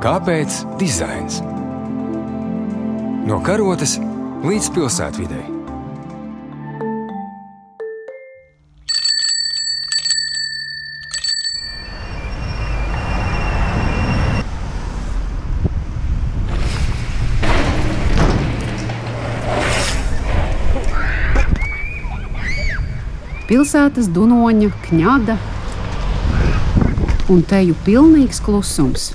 Kāpēc dizains? No karotes līdz pilsētvidai. Pilsētas dunoņa, kņada un teju pilnīgs klusums.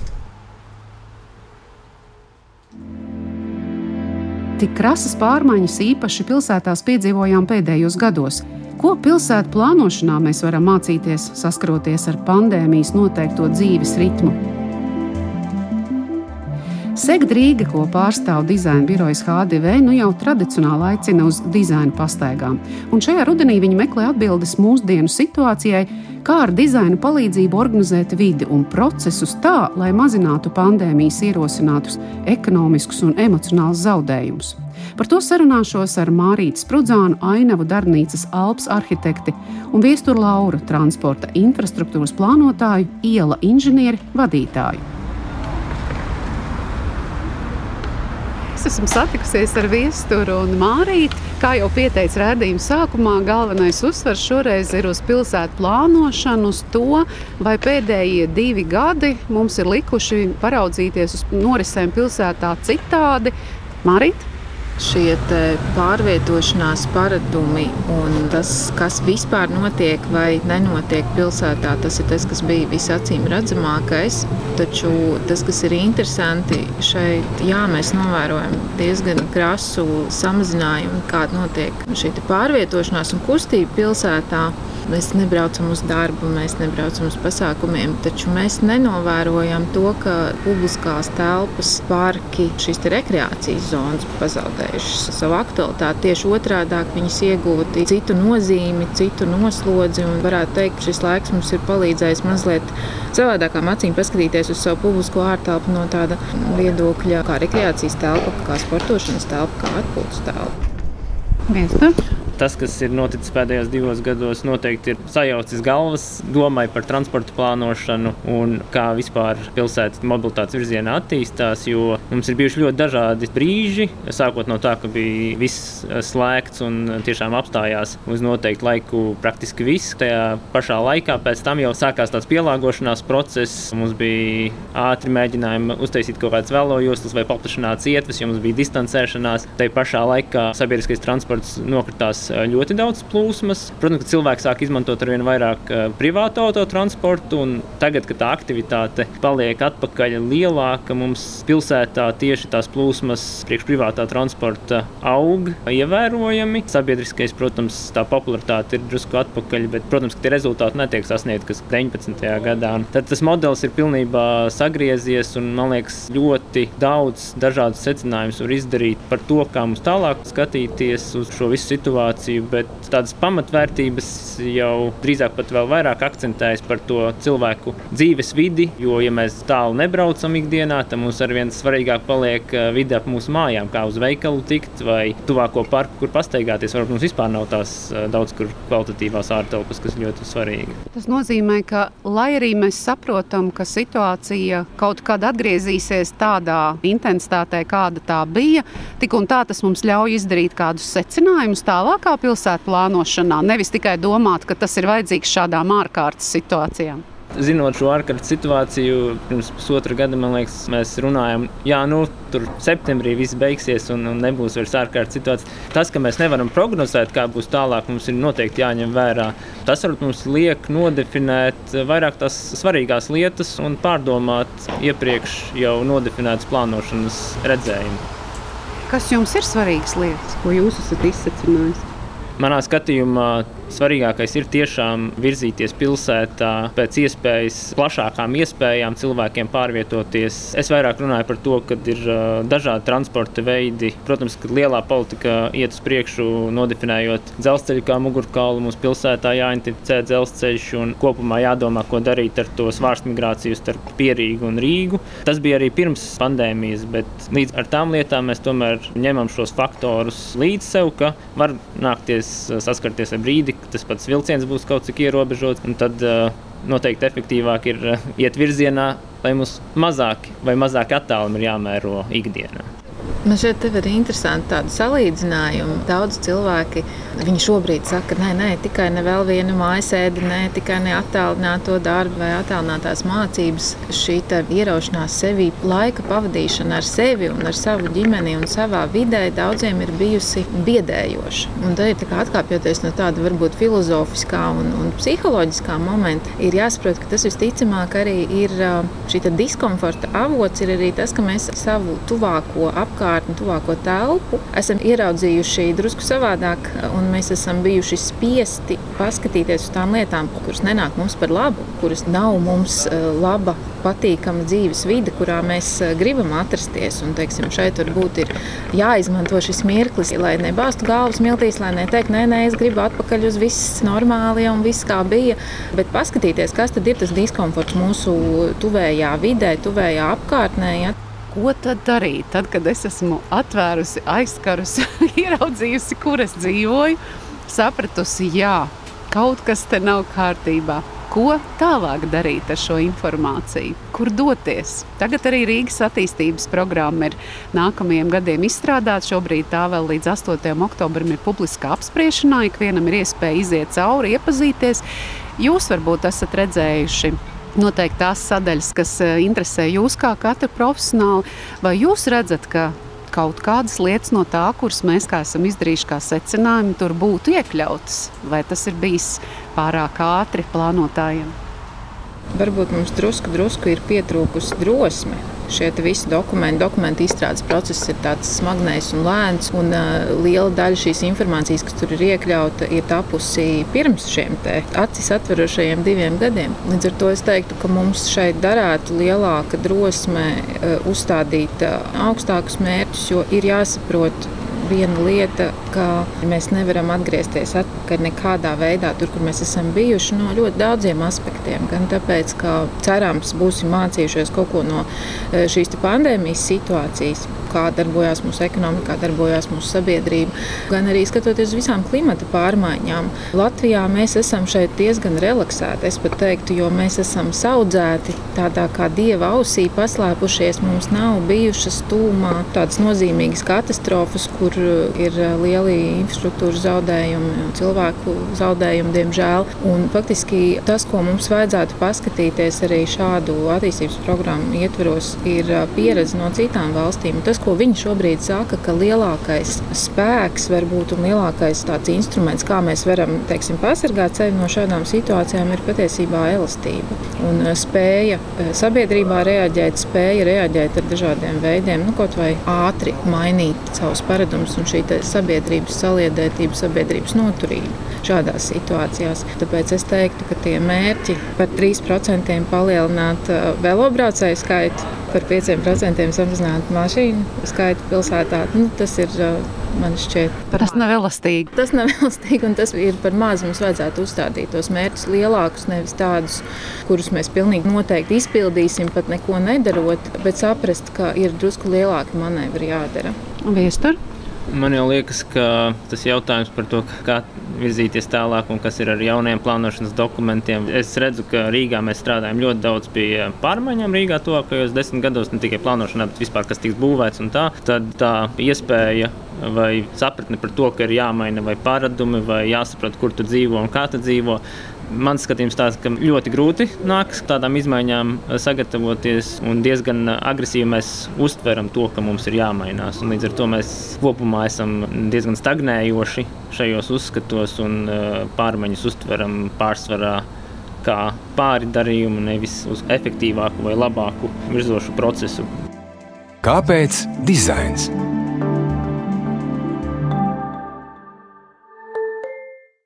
Tik krasas pārmaiņas īpaši pilsētās piedzīvojām pēdējos gados. Ko pilsētu plānošanā mēs varam mācīties, saskaroties ar pandēmijas noteikto dzīves ritmu? Segda Rīga, ko pārstāv dizaina birojas HDV, nu jau tradicionāli aicina uz dizaina pastaigām. Un šajā rudenī viņi meklē atbildes mūsdienu situācijai, kā ar dizaina palīdzību organizēt vidi un procesus tā, lai mazinātu pandēmijas ierosinātus ekonomiskus un emocionālus zaudējumus. Par to sarunāšos ar Mārītu Sprudzānu, Ainavu darbnīcas Alps arhitekti un Viesturu Lauru, transporta infrastruktūras plānotāju, iela inženieri, vadītāju. Es esmu satikusies ar viesturu un mārīti. Kā jau pieteicis redzējuma sākumā, galvenais uzsvers šoreiz ir uz pilsētu plānošanu, uz to, vai pēdējie divi gadi mums ir likuši paraudzīties uz norisēm pilsētā citādi. Marīt? Šie pārvietošanās paradumi un tas, kas vispār notiek vai nenotiek pilsētā, tas ir tas, kas bija visacīm redzamākais. Taču tas, kas ir interesanti šeit, jā, mēs novērojam diezgan krasu samazinājumu, kāda notiek šī pārvietošanās un kustība pilsētā. Mēs nebraucam uz darbu, mēs nebraucam uz pasākumiem, taču mēs nenovērojam to, ka publiskās telpas, parki, šīs rekreācijas zonas pazaudējušas savu aktualitāti. Tieši otrādi viņas iegūti citu nozīmi, citu noslodzi. Varētu teikt, ka šis laiks mums ir palīdzējis mazliet savādākām acīm paskatīties uz savu publisko ārtelpu no tāda viedokļa, kā rekreācijas telpa, kā sportošanas telpa, kā atpūtas telpa. Viestur tas, kas ir noticis pēdējos divos gados, noteikti ir sajaucis galvas domai par transporta plānošanu un kā vispār pilsētas mobilitātes virzienā attīstās. Jo mums ir bijuši ļoti dažādi brīži, sākot no tā, ka bija viss slēgts un tiešām apstājās uz noteiktu laiku praktiski viss. Tajā pašā laikā pēc tam jau sākās tāds pielāgošanās process. Mums bija ātri mēģinājumi uztaisīt kaut kādas vēlojostas vai paplašināts ietves, jo mums bija distancēšanās. Tajā pašā laikā sabiedriskais transports nokritās ļoti daudz plūsmas. Protams, ka cilvēki sāk izmantot ar vien vairāk privātu autotransportu, un tagad, kad tā aktivitāte paliek atpakaļ lielāka, mums pilsētā tieši tās plūsmas priekš privātā transporta aug ievērojami. Sabiedriskais, protams, tā popularitāte ir drusku atpakaļ, bet, protams, ka tie rezultāti netiek sasniegti, kas 19. gadā. Tad tas modelis ir pilnībā sagriezies, un man liekas, ļoti daudz dažādu secinājumus var izdarīt par to, kā mums tālāk skatīties uz šo visu situāciju situāciju, bet tādas pamatvērtības jau drīzāk pat vēl vairāk akcentējas par to cilvēku dzīves vidi. Jo, ja mēs tālu nebraucam ikdienā, tad mums ar vien svarīgāk paliek eh, vide ap mūsu mājām, kā uz veikalu tikt vai tuvāko parku, kur pastaigāties. Varbūt mums vispār nav tās eh, daudz kur kvalitatīvās ārtelpas, kas ļoti svarīgi. Tas nozīmē, ka lai arī mēs saprotam, ka situācija kaut kad atgriezīsies tādā intensitātē, kāda tā bija, tik un tā tas mums ļauj izdarīt kādus secinājumus tālāk kā pilsētu plānošanā, nevis tikai domāt, ka tas ir vajadzīgs šādām ārkārtas situācijām. Zinot šo ārkārtas situāciju, pirms pusotra gada liekas, mēs runājam, ka nu, tur septembrī viss beigsies un, un nebūs vairs ārkārtas situācija. Tas, ka mēs nevaram prognozēt, kā būs tālāk, mums ir noteikti jāņem vērā. Tas varbūt mums liek nodefinēt vairāk tās svarīgās lietas un pārdomāt iepriekš jau nodefinētas plānošanas redzējumu. Kas jums ir svarīgas lietas, ko jūs esat izsacinājis? Manā skatījumā Svarīgākais ir tiešām virzīties pilsētā pēc iespējas plašākām iespējām cilvēkiem pārvietoties. Es vairāk runāju par to, ka ir dažādi transporta veidi. Protams, ka lielā politika iet uz priekšu, nodefinējot dzelzceļu kā mugurkaulu. Mums pilsētā jāinticē dzelzceļš un kopumā jādomā, ko darīt ar to svārstu migrāciju starp Pierīgu un Rīgu. Tas bija arī pirms pandēmijas, bet līdz ar tām lietām mēs tomēr ņemam šos faktorus līdz sev, ka var nākties saskarties ar brīdi, tas pats vilciens būs kaut cik ierobežots. Tad uh, noteikti efektīvāk ir uh, iet virzienā lai mums mazāk vai mazāk attālumi ir jāmēro ikdienā. Man šeit ir interesanti tādi salīdzinājumi. Daudz cilvēki šobrīd saka, ka nē, nē, tikai ne vēl viena mājasēde, ne tikai ne attālināto darbu vai attālinātās mācības. Šī ieraušanās sevi, laika pavadīšana ar sevi un ar savu ģimeni un savā vidē daudziem ir bijusi biedējoša. Un tad ir atkāpjoties no tāda varbūt filozofiskā un, un psiholoģiskā momenta, ir jāsaprot, ka tas visticamāk arī ir šī diskomforta avots, ir arī tas, ka mēs savu tuvāko apkārtni apkārtni, tuvāko telpu, esam ieraudzījuši drusku savādāk, un mēs esam bijuši spiesti paskatīties uz tām lietām, kuras nenāk mums par labu, kuras nav mums eh, laba, patīkama dzīves vide, kurā mēs eh, gribam atrasties. Un, teiksim, šeit varbūt ir jāizmanto šis mirklis, lai nebāztu galvas miltīs, lai neteikt, nē, nē, es gribu atpakaļ uz viss normāli un viss kā bija, bet paskatīties, kas tad ir tas diskomforts mūsu tuvējā vidē, tuvējā apkārtnē. Ja? Ko tad darīt? Tad, kad es esmu atvērusi aizkarus, ieraudzījusi, kur es dzīvoju, sapratusi, jā, kaut kas te nav kārtībā. Ko tālāk darīt ar šo informāciju? Kur doties? Tagad arī Rīgas attīstības programma ir nākamajiem gadiem izstrādāta. Šobrīd tā vēl līdz 8. oktobrim ir publiskā apspriešanā. Ikvienam ir iespēja iziet cauri, iepazīties. Jūs varbūt esat redzējuši noteikti tās sadaļas, kas eh, interesē jūs kā katru profesionāli, vai jūs redzat, ka kaut kādas lietas no tā, kuras mēs kā esam izdarījuši, kā secinājumi, tur būtu iekļautas, vai tas ir bijis pārāk ātri plānotājiem? Varbūt mums drusku, drusku ir pietrūkusi drosme Šie visi dokumenti, dokumentu izstrādes process ir tāds smagnējs un lēns, un uh, liela daļa šīs informācijas, kas tur ir iekļauta, ir tapusi pirms šiem acis atverošajiem diviem gadiem. Līdz ar to es teiktu, ka mums šeit darētu lielāka drosme uh, uzstādīt uh, augstākus mērķus, jo ir jāsaprot, viena lieta, ka mēs nevaram atgriezties atpakaļ nekādā veidā, tur, kur mēs esam bijuši, no ļoti daudziem aspektiem. Gan tāpēc, ka cerams, būsim mācījušies kaut ko no eh, šīs pandēmijas situācijas kā darbojās mūsu ekonomika, kā darbojās mūsu sabiedrība, gan arī skatoties uz visām klimata pārmaiņām. Latvijā mēs esam šeit diezgan relaksēti, es pat teiktu, jo mēs esam audzēti tādā kā dieva ausī, paslēpušies. Mums nav bijušas tūmā tādas nozīmīgas katastrofas, kur ir lieli infrastruktūras zaudējumi, cilvēku zaudējumi, diemžēl. Un faktiski tas, ko mums vajadzētu paskatīties arī šādu attīstības programmu ietveros, ir pieredze no citām valstīm. Tas, ko viņi šobrīd saka, ka lielākais spēks varbūt un lielākais tāds instruments, kā mēs varam teiksim, pasargāt sevi no šādām situācijām, ir patiesībā elastība un eh, spēja eh, sabiedrībā reaģēt, spēja reaģēt ar dažādiem veidiem, nu, kaut vai ātri mainīt savus paradumus un šī sabiedrības saliedētība, sabiedrības noturība šādās situācijās. Tāpēc es teiktu, ka tie mērķi par 3% palielināt eh, velobraucēju skaitu par 5% samazināt mašīnu skaitu pilsētā. Nu, tas ir man šķiet. Tas nav elastīgi. Tas nav elastīgi, un tas ir par maz. Mums vajadzētu uzstādīt tos mērķus lielākus, nevis tādus, kurus mēs pilnīgi noteikti izpildīsim, pat neko nedarot, bet saprast, ka ir drusku lielāki manevri jādara. Viestur? Man jau liekas, ka tas jautājums par to, kā virzīties tālāk un kas ir ar jauniem plānošanas dokumentiem. Es redzu, ka Rīgā mēs strādājam ļoti daudz pie pārmaiņām Rīgā tuvākajos desmit gados, ne tikai plānošanā, bet vispār kas tiks būvēts un tā. Tad tā iespēja vai sapratne par to, ka ir jāmaina vai paradumi, vai jāsaprot, kur tu dzīvo un kā tu dzīvo. Mans skatījums tāds, ka ļoti grūti nāks tādām izmaiņām sagatavoties, un diezgan agresīvi mēs uztveram to, ka mums ir jāmainās. Un līdz ar to mēs kopumā esam diezgan stagnējoši šajos uzskatos un pārmaiņas uztveram pārsvarā kā pāri darījumu, nevis uz efektīvāku vai labāku virzošu procesu. Kāpēc dizains?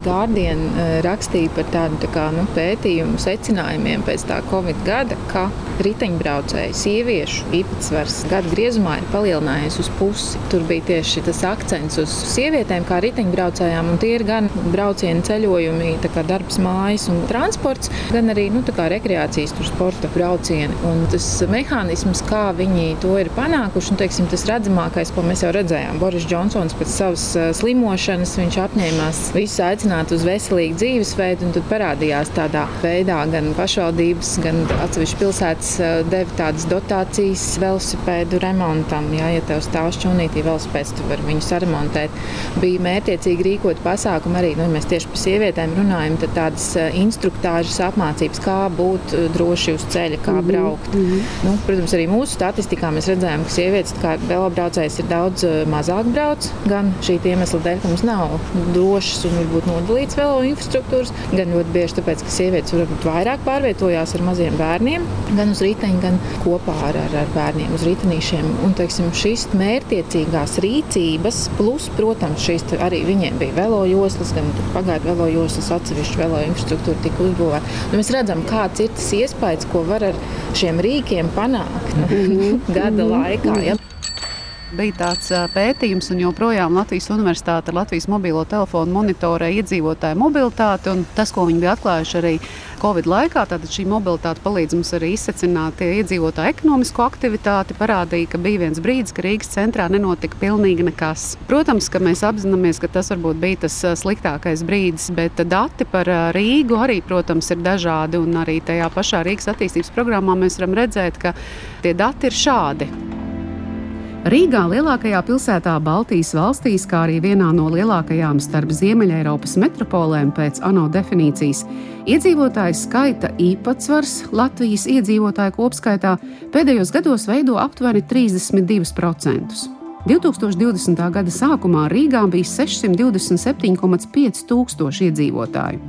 Guardian eh, rakstīja par tādu tā kā, nu, pētījumu secinājumiem pēc tā Covid gada, ka riteņbraucēju sieviešu īpatsvars gada griezumā ir palielinājies uz pusi. Tur bija tieši tas akcents uz sievietēm, kā riteņbraucējām, un tie ir gan braucieni, ceļojumi, kā darbs, mājas un transports, gan arī nu, rekreācijas, tur sporta braucieni. Un tas mehānisms, kā viņi to ir panākuši, un, teiksim, tas redzamākais, ko mēs jau redzējām, Boris Džonsons pēc savas eh, slimošanas, viņš apņēmās visus aicināt aicināt uz veselīgu dzīvesveidu, un tad parādījās tādā veidā gan pašvaldības, gan atsevišķi pilsētas deva tādas dotācijas velosipēdu remontam. Jā, ja tev stāv šķūnītī velosipēds, tu vari viņu saremontēt. Bija mērķiecīgi rīkot pasākumu arī, nu, mēs tieši par sievietēm runājam, tad tādas instruktāžas apmācības, kā būt droši uz ceļa, kā mhm, braukt. Mm -hmm. nu, protams, arī mūsu statistikā mēs redzējām, ka sievietes kā velobraucējs ir daudz mazāk brauc, gan šī iemesla dēļ, ka mums nav drošas un varbūt nodalīts velo infrastruktūras, gan ļoti bieži tāpēc, ka sievietes varbūt vairāk pārvietojās ar maziem bērniem, gan uz riteņa, gan kopā ar, ar, ar bērniem uz ritenīšiem. Un, teiksim, šīs mērķiecīgās rīcības, plus, protams, šīs arī viņiem bija velo joslas, gan pagaidu velo joslas, atsevišķu velo infrastruktūru tika uzbūvēta. Nu, mēs redzam, kāds ir tas iespējas, ko var ar šiem rīkiem panākt -hmm. gada laikā. Ja? Bija tāds pētījums, un joprojām Latvijas Universitāte ar Latvijas mobilo telefonu monitorē iedzīvotāju mobilitāti. Tas, ko viņi bija atklājuši arī Covid laikā, tad šī mobilitāte palīdz mums arī izsacināt iedzīvotāju ekonomisko aktivitāti. Parādīja, ka bija viens brīdis, ka Rīgas centrā nenotika pilnīgi nekas. Protams, ka mēs apzināmies, ka tas varbūt bija tas sliktākais brīdis, bet dati par Rīgu arī, protams, ir dažādi. Un arī tajā pašā Rīgas attīstības programmā mēs varam redzēt, ka tie dati ir šādi. Rīgā, lielākajā pilsētā Baltijas valstīs, kā arī vienā no lielākajām starp Ziemeļ-Eiropas metropolēm pēc ANO definīcijas, iedzīvotāju skaita īpatsvars Latvijas iedzīvotāju kopskaitā pēdējos gados veido aptuveni 32%. 2020. gada sākumā Rīgā bija 627,5 tūkstoši iedzīvotāju.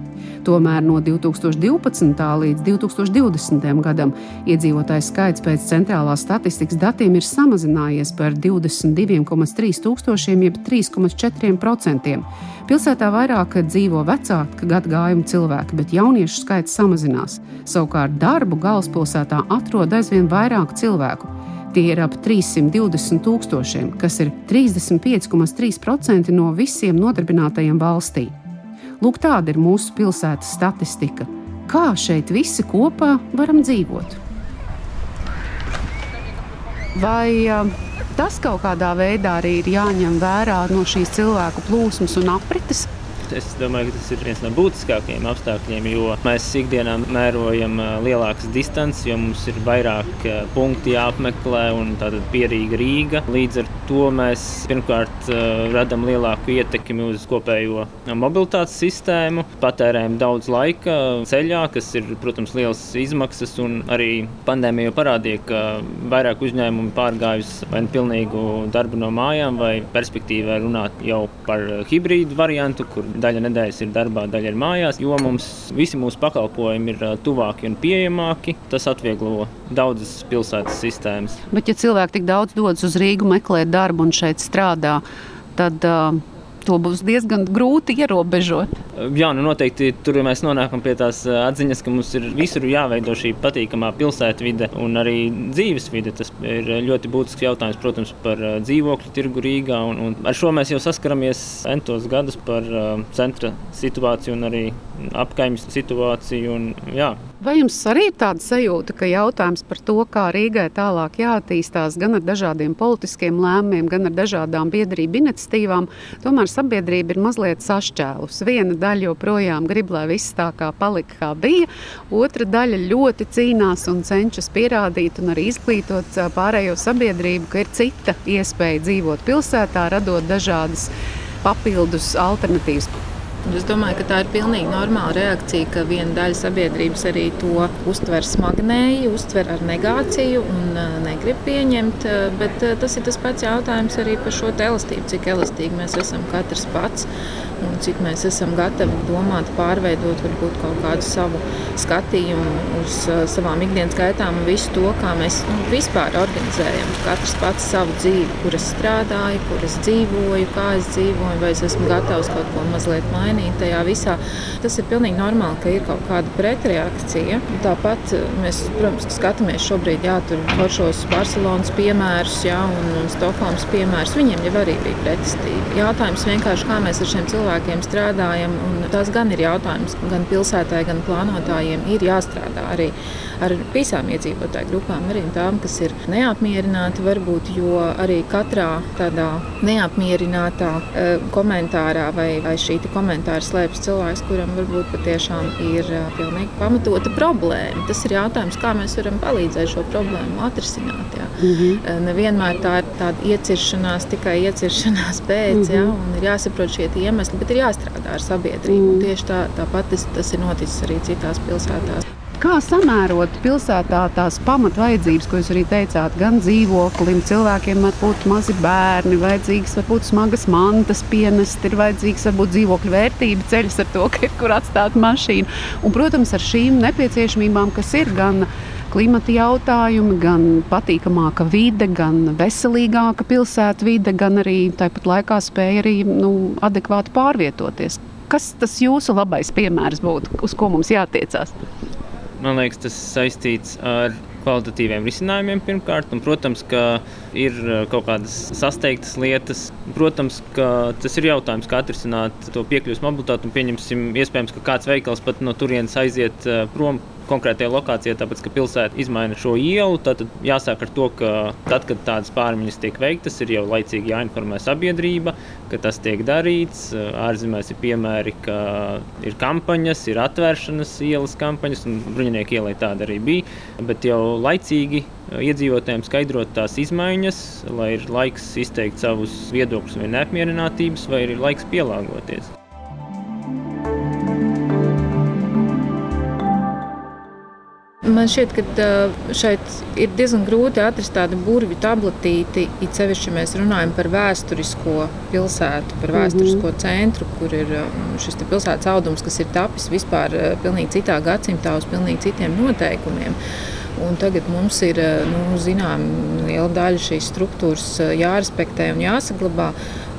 Tomēr no 2012. līdz 2020. gadam iedzīvotāju skaits pēc centrālās statistikas datiem ir samazinājies par 22,3 tūkstošiem, jeb 3,4%. Pilsētā vairāk dzīvo vecāka gadagājuma cilvēki, bet jauniešu skaits samazinās. Savukārt darbu galvaspilsētā atrod aizvien vairāk cilvēku. Tie ir ap 320 tūkstošiem, kas ir 35,3% no visiem nodarbinātajiem valstī. Lūk, tāda ir mūsu pilsētas statistika. Kā šeit visi kopā varam dzīvot? Vai tas kaut kādā veidā arī ir jāņem vērā no šīs cilvēku plūsmas un aprites? Es domāju, ka tas ir viens no būtiskākajiem apstākļiem, jo mēs ikdienā mērojam lielākas distances, jo mums ir vairāk punkti jāapmeklē un tāda pierīga Rīga. Līdz ar to mēs pirmkārt radām lielāku ietekmi uz kopējo mobilitātes sistēmu, patērējam daudz laika ceļā, kas ir, protams, liels izmaksas, un arī pandēmija parādīja, ka vairāk uzņēmumu pārgājusi vai nu pilnīgu darbu no mājām, vai perspektīvā runāt jau par hibrīdu variantu, kur daļa nedēļas ir darbā, daļa ir mājās, jo mums visi mūsu pakalpojumi ir tuvāki un pieejamāki. Tas atvieglo daudzas pilsētas sistēmas. Bet, ja cilvēki tik daudz dodas uz Rīgu meklēt darbu un šeit strādā, tad uh, to būs diezgan grūti ierobežot. Jā, nu noteikti tur mēs nonākam pie tās atziņas, ka mums ir visur jāveido šī patīkamā pilsētvide un arī dzīvesvide. Tas ir ļoti būtisks jautājums, protams, par dzīvokļu tirgu Rīgā. Un, un ar šo mēs jau saskaramies entos gadus par centra situāciju un arī apkaimnes situāciju. Un, jā, Vai jums arī ir tāda sajūta, ka jautājums par to, kā Rīgai tālāk jāattīstās, gan ar dažādiem politiskiem lēmumiem, gan ar dažādām biedrību iniciatīvām, tomēr sabiedrība ir mazliet sašķēlusi? Viena daļa joprojām grib, lai viss tā kā palika, kā bija, otra daļa ļoti cīnās un cenšas pierādīt un arī izglītot pārējo sabiedrību, ka ir cita iespēja dzīvot pilsētā, radot dažādas papildus alternatīvas. Es domāju, ka tā ir pilnīgi normāla reakcija, ka viena daļa sabiedrības arī to uztver smagnēji, uztver ar negāciju un negrib pieņemt. Bet tas ir tas pats jautājums arī par šo elastību, cik elastīgi mēs esam katrs pats un cik mēs esam gatavi domāt, pārveidot varbūt kaut kādu savu skatījumu uz uh, savām ikdienas gaitām un visu to, kā mēs nu, vispār organizējam. Katrs pats savu dzīvi, kur es strādāju, kur es dzīvoju, kā es dzīvoju, vai es esmu gatavs kaut ko mazliet mainīt tajā visā. Tas ir pilnīgi normāli, ka ir kaut kāda pretreakcija. Tāpat mēs, protams, skatāmies šobrīd jā, foršos Barcelonas piemērus jā, un, un Stokholmas piemērus. Viņiem jau arī bija pretestība. Jautājums vienkārši, kā mēs ar šiem cilvēkiem strādājam. Tas gan ir jautājums, gan pilsētai, gan plānotājiem ir jāstrādā arī ar visām iedzīvotāju grupām, arī tām, kas ir neapmierināti, varbūt, jo arī katrā tādā neapmierinātā uh, komentārā vai, vai šī komentāra komentāru slēpjas cilvēks, kuram varbūt patiešām ir pilnīgi pamatota problēma. Tas ir jautājums, kā mēs varam palīdzēt šo problēmu atrisināt. Jā. Mm -hmm. Nevienmēr tā ir tāda ieciršanās, tikai ieciršanās pēc, mm -hmm. jā, un ir jāsaprot šie iemesli, bet ir jāstrādā ar sabiedrību. Mm -hmm. Tieši tā, tāpat tas, tas ir noticis arī citās pilsētās. Kā samērot pilsētā tās pamatvajadzības, ko jūs arī teicāt, gan dzīvoklim, cilvēkiem var būt mazi bērni, vajadzīgas varbūt smagas mantas pienest, ir vajadzīgs varbūt dzīvokļu vērtība ceļas ar to, ka ir kur atstāt mašīnu. Un, protams, ar šīm nepieciešamībām, kas ir gan klimata jautājumi, gan patīkamāka vide, gan veselīgāka pilsēta vide, gan arī tāpat laikā spēja arī nu, adekvāti pārvietoties. Kas tas jūsu labais piemērs būtu, uz ko mums jātiecās? Man liekas, tas saistīts ar kvalitatīviem risinājumiem pirmkārt. Un, protams, ka ir uh, kaut kādas sasteigtas lietas. Protams, ka tas ir jautājums, kā atrisināt to piekļuves mobilitāti. Un, pieņemsim, iespējams, ka kāds veikals pat no turienes aiziet uh, prom konkrētajā lokācijā, tāpēc ka pilsēta izmaina šo ielu. Tad jāsāk ar to, ka tad, kad tādas pārmaiņas tiek veiktas, ir jau laicīgi jāinformē sabiedrība, ka tas tiek darīts. Ārzemēs ir piemēri, ka ir kampaņas, ir atvēršanas ielas kampaņas, un bruņinieku ielai tāda arī bija. Bet jau laicīgi iedzīvotājiem skaidrot tās izmaiņas, lai ir laiks izteikt savus viedokļus vai neapmierinātības, vai ir laiks pielāgoties. Man šķiet, ka šeit ir diezgan grūti atrast tādu burvju tabletīti, it sevišķi, ja mēs runājam par vēsturisko pilsētu, par vēsturisko mm -hmm. centru, kur ir šis pilsētas audums, kas ir tapis vispār pilnīgi citā gadsimtā uz pilnīgi citiem noteikumiem. Un tagad mums ir nu, zinām, liela daļa šīs struktūras jārespektē un jāsaglabā.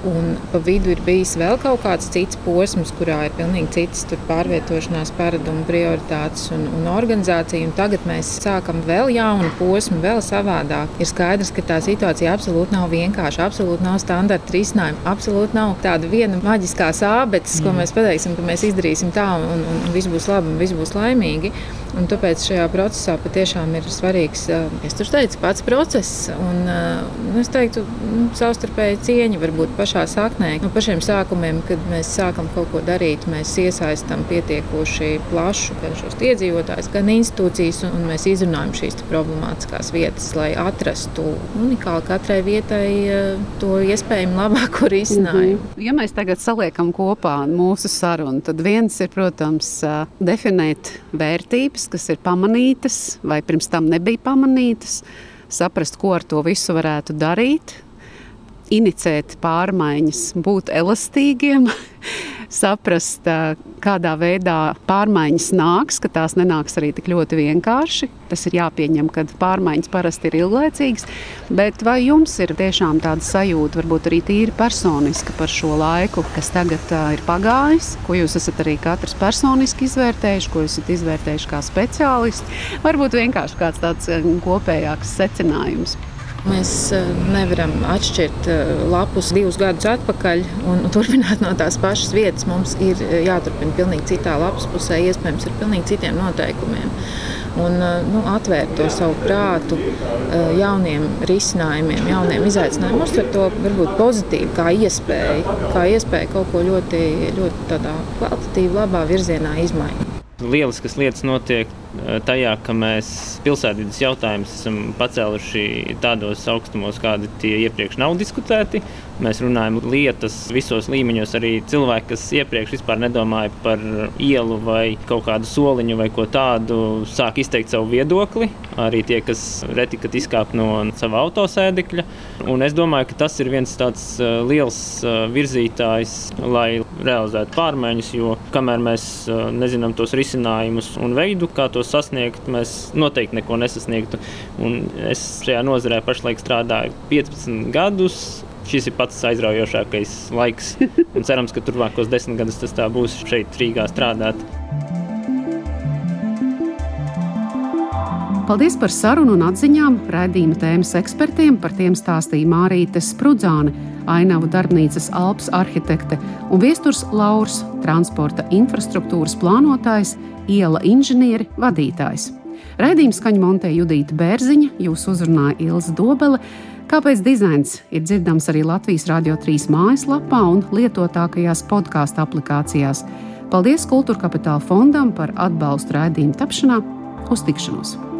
Un pa vidu ir bijis vēl kaut kāds cits posms, kurā ir pilnīgi citas pārvietošanās paradumi, prioritātes un, un organizācija. Un tagad mēs sākam vēl jaunu posmu, vēl savādāk. Ir skaidrs, ka tā situācija absolūti nav vienkārša, absolūti nav standarta risinājuma, absolūti nav tāda viena maģiskā sābetes, mm. ko mēs pateiksim, ka mēs izdarīsim tā un, un, un viss būs labi un viss būs laimīgi. Un tāpēc šajā procesā patiešām ir svarīgs, es teicu, pats process. Un, es teiktu, nu, savstarpēji cieņa varbūt pašā saknē. No pašiem sākumiem, kad mēs sākam kaut ko darīt, mēs iesaistām pietiekoši plašu gan šos iedzīvotājus, gan institūcijas, un mēs izrunājam šīs problemātiskās vietas, lai atrastu unikāli katrai vietai to iespējami labāko risinājumu. -hmm. Ja mēs tagad saliekam kopā mūsu sarunu, tad viens ir, protams, definēt vērtības kas ir pamanītas vai pirms tam nebija pamanītas, saprast, ko ar to visu varētu darīt, inicēt pārmaiņas, būt elastīgiem, saprast, kādā veidā pārmaiņas nāks, ka tās nenāks arī tik ļoti vienkārši. Tas ir jāpieņem, ka pārmaiņas parasti ir ilglaicīgas. Bet vai jums ir tiešām tāda sajūta, varbūt arī tīri personiski par šo laiku, kas tagad ir pagājis, ko jūs esat arī katrs personiski izvērtējuši, ko esat izvērtējuši kā speciālisti? Varbūt vienkārši kāds tāds kopējāks secinājums. Mēs eh, nevaram atšķirt eh, lapus divus gadus atpakaļ un turpināt no tās pašas vietas. Mums ir eh, jāturpina pilnīgi citā lapas pusē, iespējams, ar pilnīgi citiem noteikumiem. Un nu, atvērt to savu prātu jauniem risinājumiem, jauniem izaicinājumiem, uztvert to varbūt pozitīvi, kā iespēju, kā iespēju kaut ko ļoti, ļoti tādā kvalitatīvi, labā virzienā izmainīt. Lieliskas lietas notiek tajā, ka mēs pilsētvidas jautājumus esam pacēluši tādos augstumos, kādi tie iepriekš nav diskutēti. Mēs runājam lietas visos līmeņos. Arī cilvēki, kas iepriekš vispār nedomāja par ielu vai kaut kādu soliņu vai ko tādu, sāk izteikt savu viedokli. Arī tie, kas reti kad izkāp no sava autosēdekļa. Un es domāju, ka tas ir viens tāds uh, liels uh, virzītājs, lai realizētu pārmaiņas, jo kamēr mēs nezinām tos risinājumus un veidu, kā tos sasniegt, mēs noteikti neko nesasniegtu. Un es šajā nozarē pašlaik strādāju 15 gadus šis ir pats aizraujošākais laiks. Un cerams, ka turpmākos desmit gadus tas tā būs šeit, Rīgā strādāt. Paldies par sarunu un atziņām. Radījuma tēmas ekspertiem par tiem stāstīja Mārīte Sprudzāne, ainavu darbnīcas Alps arhitekte un viesturs Laurs, transporta infrastruktūras plānotājs, iela inženieri, vadītājs. Raidījuma skaņu montē Judīta Bērziņa, jūs uzrunāja Ilza Dobele. Kāpēc dizains ir dzirdams arī Latvijas Rādio 3 mājaslapā un lietotākajās podkāstu aplikācijās? Paldies Kultūra Kapitāla fondam par atbalstu raidījumu tapšanā. Uz tikšanos!